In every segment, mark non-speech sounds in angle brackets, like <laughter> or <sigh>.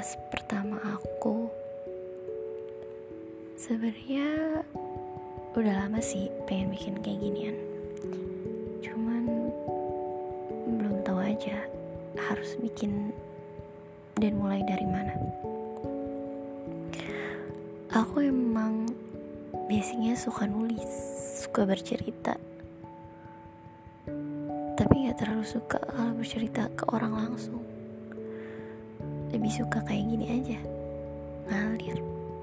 podcast pertama aku. Sebenarnya udah lama sih pengen bikin kayak ginian. Cuman belum tahu aja harus bikin dan mulai dari mana. Aku emang biasanya suka nulis suka bercerita. Tapi gak terlalu suka kalau bercerita ke orang langsung lebih suka kayak gini aja. Ngalir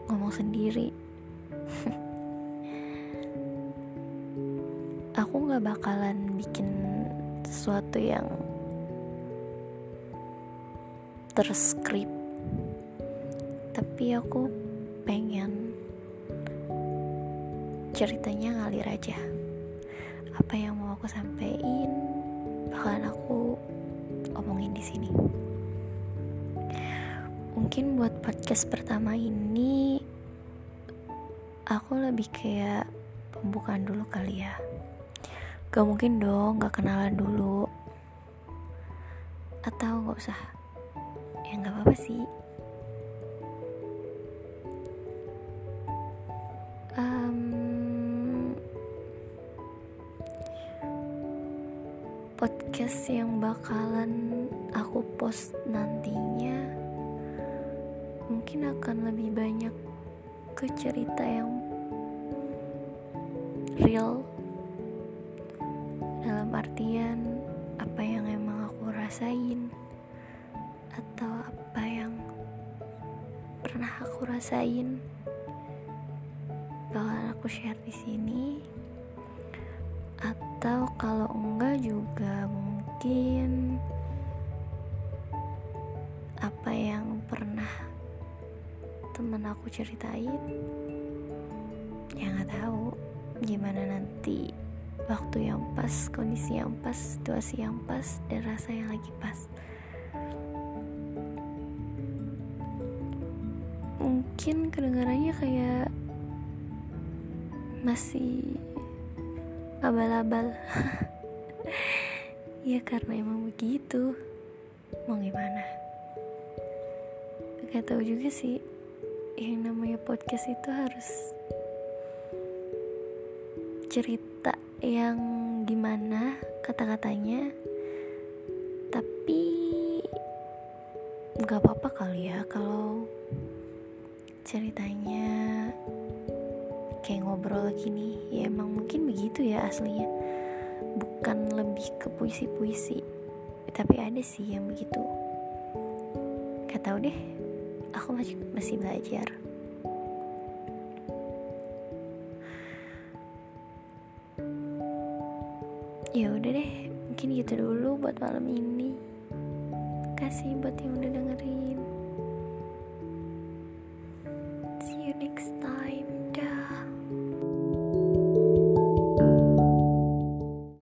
ngomong sendiri. <laughs> Aku nggak bakalan bikin sesuatu yang terskrip. Tapi aku pengen ceritanya ngalir aja. Apa yang mau aku sampaikan bakalan aku omongin di sini mungkin buat podcast pertama ini aku lebih kayak pembukaan dulu kali ya. Gak mungkin dong gak kenalan dulu. Atau gak usah. Ya gak apa-apa sih. Podcast yang bakalan aku post nantinya mungkin akan lebih banyak ke cerita yang real. Dalam artian apa yang emang aku rasain atau apa yang pernah aku rasain. Bakalan aku share di sini. Atau kalau enggak juga mungkin temen aku ceritain ya nggak tahu gimana nanti waktu yang pas kondisi yang pas situasi yang pas dan rasa yang lagi pas. Mungkin kedengarannya kayak masih abal-abal. <laughs> Ya karena emang begitu. Mau gimana? Gak tahu juga sih yang namanya podcast itu harus cerita yang gimana kata-katanya. Tapi nggak apa-apa kali ya kalau ceritanya kayak ngobrol gini ya emang mungkin begitu ya aslinya. Bukan lebih ke puisi-puisi. Tapi ada sih yang begitu. Gak tau deh aku masih masih belajar. Ya udah deh mungkin gitu dulu buat malam ini. Kasih buat yang udah dengerin. See you next time